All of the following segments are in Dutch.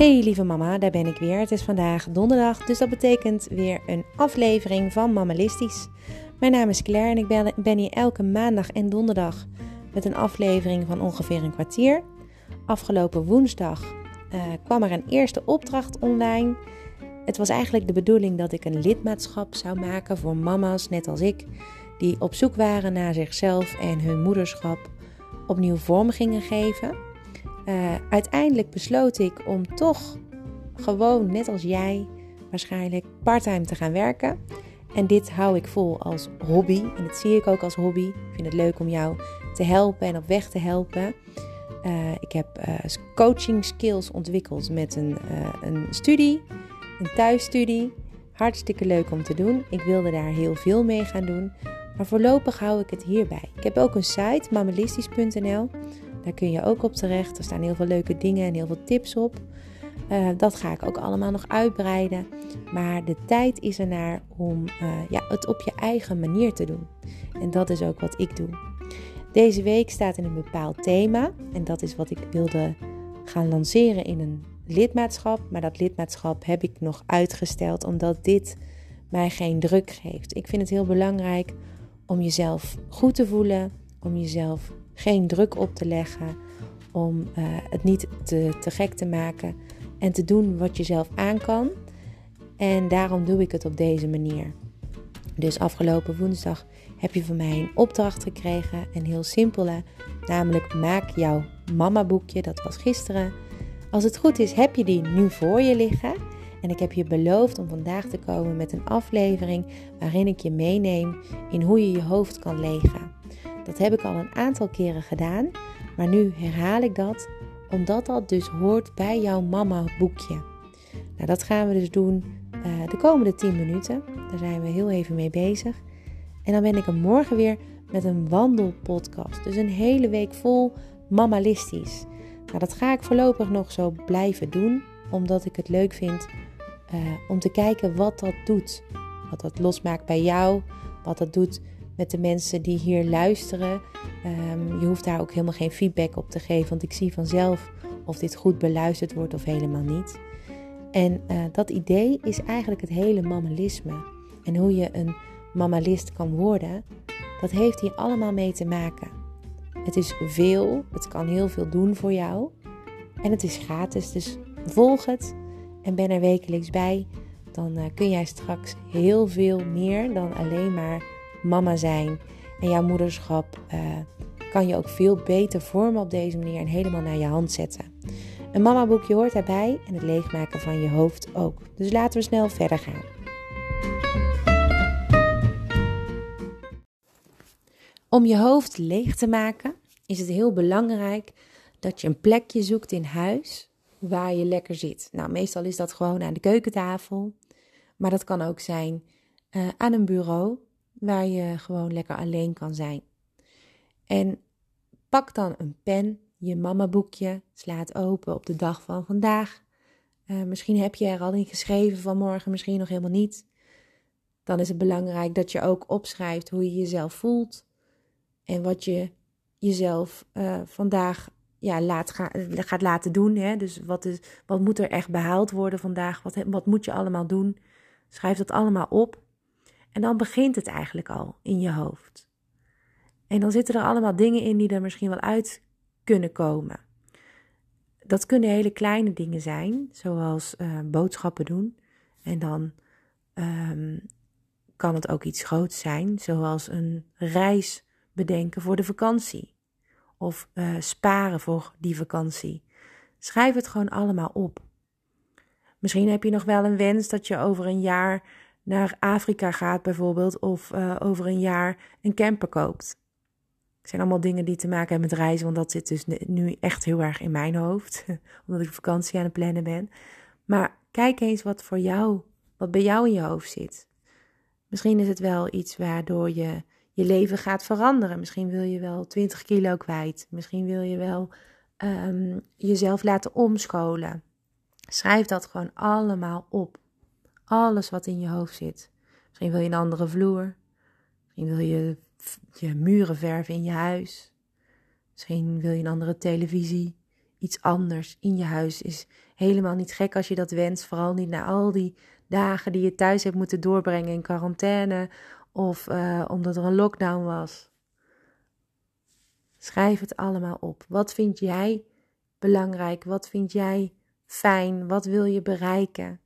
Hey lieve mama, daar ben ik weer. Het is vandaag donderdag, dus dat betekent weer een aflevering van Mammalistisch. Mijn naam is Claire en ik ben, hier elke maandag en donderdag met een aflevering van ongeveer een kwartier. Afgelopen woensdag uh, kwam er een eerste opdracht online. Het was eigenlijk de bedoeling dat ik een lidmaatschap zou maken voor mama's, net als ik, die op zoek waren naar zichzelf en hun moederschap opnieuw vorm gingen geven. Uh, uiteindelijk besloot ik om toch gewoon, net als jij, waarschijnlijk parttime te gaan werken. En dit hou ik vol als hobby. En dat zie ik ook als hobby. Ik vind het leuk om jou te helpen en op weg te helpen. Uh, ik heb uh, coaching skills ontwikkeld met een, een studie, een thuisstudie. Hartstikke leuk om te doen. Ik wilde daar heel veel mee gaan doen. Maar voorlopig hou ik het hierbij. Ik heb ook een site, mammalistisch.nl. Daar kun je ook op terecht. Er staan heel veel leuke dingen en heel veel tips op. Uh, dat ga ik ook allemaal nog uitbreiden. Maar de tijd is er naar om uh, ja, het op je eigen manier te doen. En dat is ook wat ik doe. Deze week staat in een bepaald thema. En dat is wat ik wilde gaan lanceren in een lidmaatschap. Maar dat lidmaatschap heb ik nog uitgesteld omdat dit mij geen druk geeft. Ik vind het heel belangrijk om jezelf goed te voelen, om jezelf geen druk op te leggen, om uh, het niet te, te gek te maken en te doen wat je zelf aan kan. En daarom doe ik het op deze manier. Dus afgelopen woensdag heb je van mij een opdracht gekregen, een heel simpele, namelijk maak jouw mama boekje. Dat was gisteren. Als het goed is, heb je die nu voor je liggen. En ik heb je beloofd om vandaag te komen met een aflevering waarin ik je meeneem in hoe je je hoofd kan legen. Dat heb ik al een aantal keren gedaan, maar nu herhaal ik dat omdat dat dus hoort bij jouw mama boekje. Nou, dat gaan we dus doen uh, de komende 10 minuten. Daar zijn we heel even mee bezig. En dan ben ik er morgen weer met een wandelpodcast. Dus een hele week vol mamalistisch. Nou, dat ga ik voorlopig nog zo blijven doen, omdat ik het leuk vind uh, om te kijken wat dat doet. Wat dat losmaakt bij jou, wat dat doet met de mensen die hier luisteren. Um, je hoeft daar ook helemaal geen feedback op te geven, want ik zie vanzelf of dit goed beluisterd wordt of helemaal niet. En uh, dat idee is eigenlijk het hele mammalisme. En hoe je een mammalist kan worden, dat heeft hier allemaal mee te maken. Het is veel, het kan heel veel doen voor jou. En het is gratis, dus volg het en ben er wekelijks bij. Dan uh, kun jij straks heel veel meer dan alleen maar mama zijn en jouw moederschap uh, kan je ook veel beter vormen op deze manier en helemaal naar je hand zetten. Een mamaboekje hoort daarbij en het leegmaken van je hoofd ook. Dus laten we snel verder gaan. Om je hoofd leeg te maken is het heel belangrijk dat je een plekje zoekt in huis waar je lekker zit. Nou, meestal is dat gewoon aan de keukentafel, maar dat kan ook zijn uh, aan een bureau waar je gewoon lekker alleen kan zijn. En pak dan een pen, je mama boekje, slaat open op de dag van vandaag. Uh, misschien heb je er al in geschreven vanmorgen, misschien nog helemaal niet. Dan is het belangrijk dat je ook opschrijft hoe je jezelf voelt en wat je jezelf uh, vandaag ja, laat ga, gaat laten doen. Hè? Dus wat, is, wat moet er echt behaald worden vandaag? Wat, wat moet je allemaal doen? Schrijf dat allemaal op. En dan begint het eigenlijk al in je hoofd. En dan zitten er allemaal dingen in die er misschien wel uit kunnen komen. Dat kunnen hele kleine dingen zijn, zoals uh, boodschappen doen. En dan um, kan het ook iets groots zijn, zoals een reis bedenken voor de vakantie. Of uh, sparen voor die vakantie. Schrijf het gewoon allemaal op. Misschien heb je nog wel een wens dat je over een jaar naar Afrika gaat bijvoorbeeld, of uh, over een jaar een camper koopt. Het zijn allemaal dingen die te maken hebben met reizen, want dat zit dus nu echt heel erg in mijn hoofd, omdat ik vakantie aan het plannen ben. Maar kijk eens wat voor jou, wat bij jou in je hoofd zit. Misschien is het wel iets waardoor je je leven gaat veranderen. Misschien wil je wel 20 kilo kwijt. Misschien wil je wel um, jezelf laten omscholen. Schrijf dat gewoon allemaal op. Alles wat in je hoofd zit. Misschien wil je een andere vloer. Misschien wil je je muren verven in je huis. Misschien wil je een andere televisie. Iets anders in je huis is helemaal niet gek als je dat wenst. Vooral niet na al die dagen die je thuis hebt moeten doorbrengen in quarantaine of uh, omdat er een lockdown was. Schrijf het allemaal op. Wat vind jij belangrijk? Wat vind jij fijn? Wat wil je bereiken?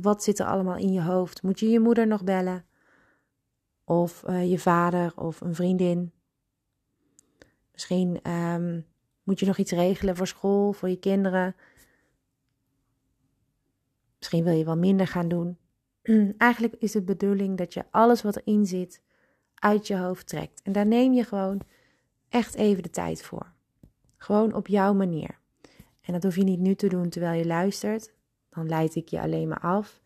Wat zit er allemaal in je hoofd? Moet je je moeder nog bellen? Of uh, je vader of een vriendin? Misschien um, moet je nog iets regelen voor school, voor je kinderen. Misschien wil je wel minder gaan doen. Eigenlijk is het bedoeling dat je alles wat erin zit uit je hoofd trekt. En daar neem je gewoon echt even de tijd voor. Gewoon op jouw manier. En dat hoef je niet nu te doen terwijl je luistert. Dan leid ik je alleen maar af.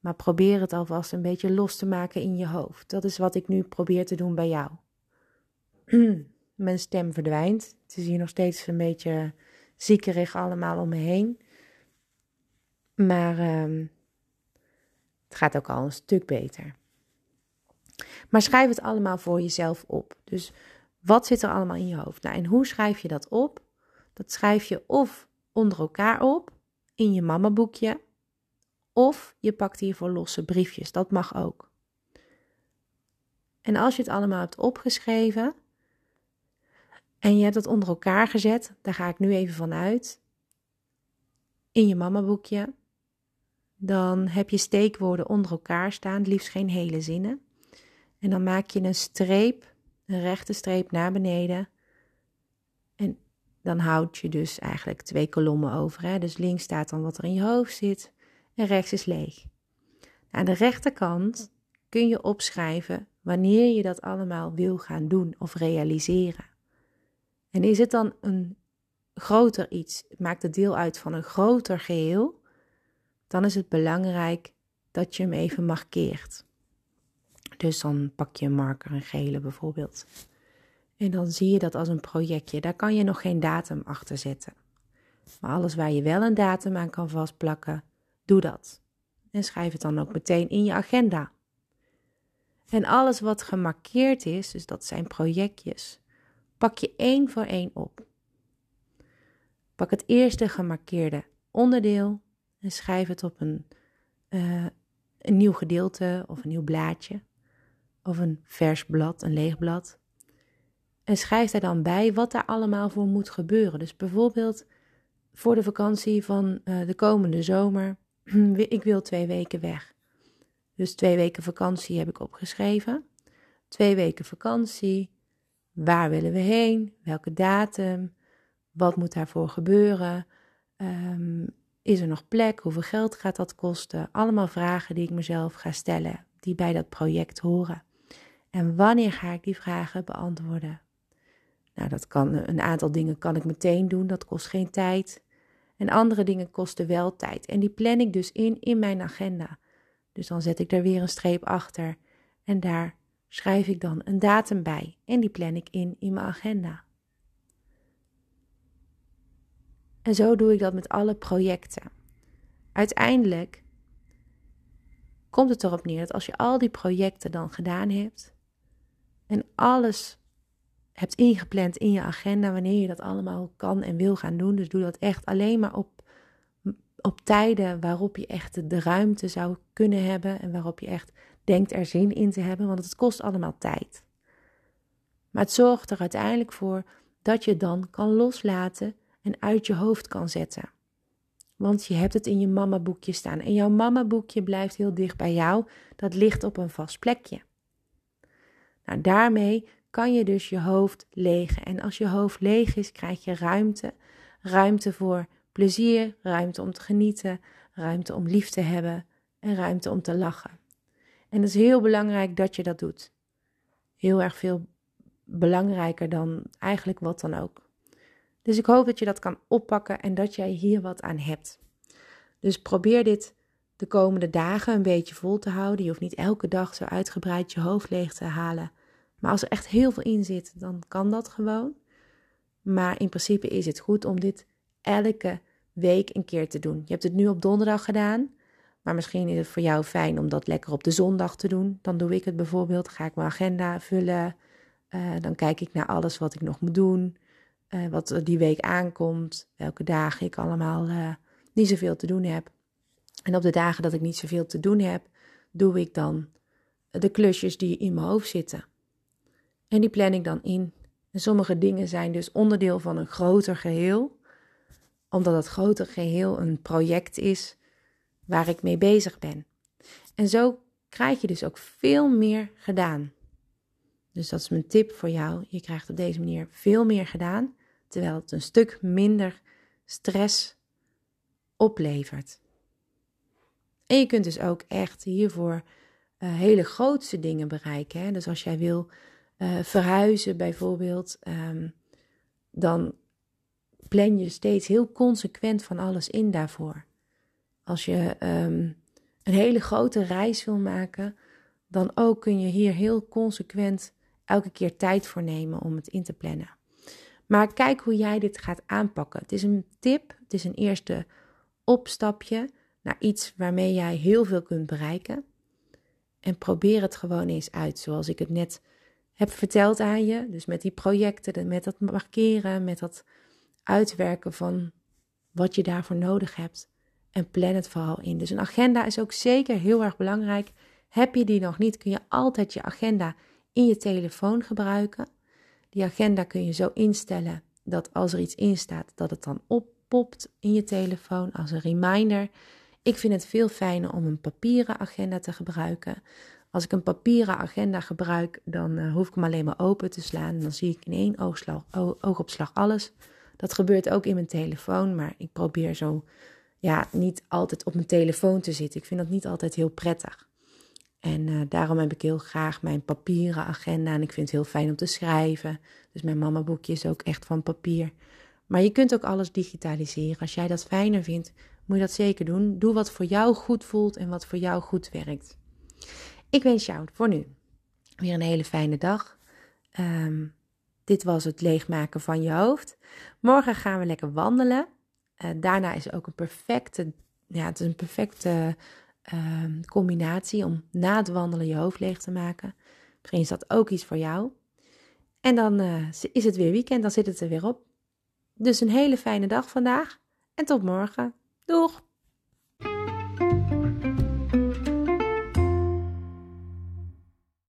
Maar probeer het alvast een beetje los te maken in je hoofd. Dat is wat ik nu probeer te doen bij jou. Mijn stem verdwijnt. Het is hier nog steeds een beetje ziekerig allemaal om me heen. Maar uh, het gaat ook al een stuk beter. Maar schrijf het allemaal voor jezelf op. Dus wat zit er allemaal in je hoofd? Nou, en hoe schrijf je dat op? Dat schrijf je of onder elkaar op in je mamaboekje, of je pakt hiervoor losse briefjes. Dat mag ook. En als je het allemaal hebt opgeschreven en je hebt het onder elkaar gezet, daar ga ik nu even van uit, in je mamaboekje, dan heb je steekwoorden onder elkaar staan, liefst geen hele zinnen. En dan maak je een streep, een rechte streep naar beneden. En dan houd je dus eigenlijk twee kolommen over. Hè? Dus links staat dan wat er in je hoofd zit en rechts is leeg. Aan de rechterkant kun je opschrijven wanneer je dat allemaal wil gaan doen of realiseren. En is het dan een groter iets, maakt het deel uit van een groter geheel, dan is het belangrijk dat je hem even markeert. Dus dan pak je een marker, een gele bijvoorbeeld. En dan zie je dat als een projectje. Daar kan je nog geen datum achter zetten. Maar alles waar je wel een datum aan kan vastplakken, doe dat. En schrijf het dan ook meteen in je agenda. En alles wat gemarkeerd is, dus dat zijn projectjes, pak je één voor één op. Pak het eerste gemarkeerde onderdeel en schrijf het op een, uh, een nieuw gedeelte of een nieuw blaadje of een vers blad, een leeg blad. En schrijf daar dan bij wat daar allemaal voor moet gebeuren. Dus bijvoorbeeld voor de vakantie van uh, de komende zomer, ik wil twee weken weg. Dus twee weken vakantie heb ik opgeschreven. Twee weken vakantie. Waar willen we heen? Welke datum? Wat moet daarvoor gebeuren? Um, is er nog plek? Hoeveel geld gaat dat kosten? Allemaal vragen die ik mezelf ga stellen, die bij dat project horen. En wanneer ga ik die vragen beantwoorden? Nou, dat kan een aantal dingen kan ik meteen doen, dat kost geen tijd. En andere dingen kosten wel tijd. En die plan ik dus in in mijn agenda. Dus dan zet ik er weer een streep achter en daar schrijf ik dan een datum bij en die plan ik in in mijn agenda. En zo doe ik dat met alle projecten. Uiteindelijk komt het erop neer dat als je al die projecten dan gedaan hebt en alles hebt ingepland in je agenda wanneer je dat allemaal kan en wil gaan doen, dus doe dat echt alleen maar op, op tijden waarop je echt de ruimte zou kunnen hebben en waarop je echt denkt er zin in te hebben, want het kost allemaal tijd. Maar het zorgt er uiteindelijk voor dat je dan kan loslaten en uit je hoofd kan zetten. Want je hebt het in je mama-boekje staan. En jouw mama-boekje blijft heel dicht bij jou. Dat ligt op een vast plekje. Nou, daarmee kan je dus je hoofd legen. En als je hoofd leeg is, krijg je ruimte. Ruimte voor plezier, ruimte om te genieten, ruimte om lief te hebben en ruimte om te lachen. En het is heel belangrijk dat je dat doet. Heel erg veel belangrijker dan eigenlijk wat dan ook. Dus ik hoop dat je dat kan oppakken en dat jij hier wat aan hebt. Dus probeer dit de komende dagen een beetje vol te houden. Je hoeft niet elke dag zo uitgebreid je hoofd leeg te halen. Maar als er echt heel veel in zit, dan kan dat gewoon. Maar in principe is het goed om dit elke week een keer te doen. Je hebt het nu op donderdag gedaan. Maar misschien is het voor jou fijn om dat lekker op de zondag te doen. Dan doe ik het bijvoorbeeld. Ga ik mijn agenda vullen. Uh, dan kijk ik naar alles wat ik nog moet doen. Uh, wat die week aankomt, welke dagen ik allemaal uh, niet zoveel te doen heb. En op de dagen dat ik niet zoveel te doen heb, doe ik dan de klusjes die in mijn hoofd zitten. En die plan ik dan in. En sommige dingen zijn dus onderdeel van een groter geheel, omdat het groter geheel een project is waar ik mee bezig ben. En zo krijg je dus ook veel meer gedaan. Dus dat is mijn tip voor jou. Je krijgt op deze manier veel meer gedaan, terwijl het een stuk minder stress oplevert. En je kunt dus ook echt hiervoor uh, hele grootste dingen bereiken. Hè? Dus als jij wil uh, verhuizen bijvoorbeeld, um, dan plan je steeds heel consequent van alles in daarvoor. Als je um, een hele grote reis wil maken, dan ook kun je hier heel consequent elke keer tijd voor nemen om het in te plannen. Maar kijk hoe jij dit gaat aanpakken. Het is een tip, het is een eerste opstapje naar iets waarmee jij heel veel kunt bereiken. En probeer het gewoon eens uit, zoals ik het net heb verteld aan je. Dus met die projecten, met dat markeren, met dat uitwerken van wat je daarvoor nodig hebt. En plan het vooral in. Dus een agenda is ook zeker heel erg belangrijk. Heb je die nog niet, kun je altijd je agenda in je telefoon gebruiken. Die agenda kun je zo instellen dat als er iets in staat, dat het dan oppopt in je telefoon als een reminder. Ik vind het veel fijner om een papieren agenda te gebruiken. Als ik een papieren agenda gebruik, dan uh, hoef ik hem alleen maar open te slaan. En dan zie ik in één oogslag, oogopslag alles. Dat gebeurt ook in mijn telefoon, maar ik probeer zo ja, niet altijd op mijn telefoon te zitten. Ik vind dat niet altijd heel prettig. En uh, daarom heb ik heel graag mijn papieren agenda. En ik vind het heel fijn om te schrijven. Dus mijn mama boekje is ook echt van papier. Maar je kunt ook alles digitaliseren. Als jij dat fijner vindt, moet je dat zeker doen. Doe wat voor jou goed voelt en wat voor jou goed werkt. Ik wens jou voor nu weer een hele fijne dag. Um, dit was het leegmaken van je hoofd. Morgen gaan we lekker wandelen. Uh, daarna is ook een perfecte, ja, het is een perfecte uh, combinatie om na het wandelen je hoofd leeg te maken. Misschien is dat ook iets voor jou. En dan uh, is het weer weekend, dan zit het er weer op. Dus een hele fijne dag vandaag en tot morgen. Doeg!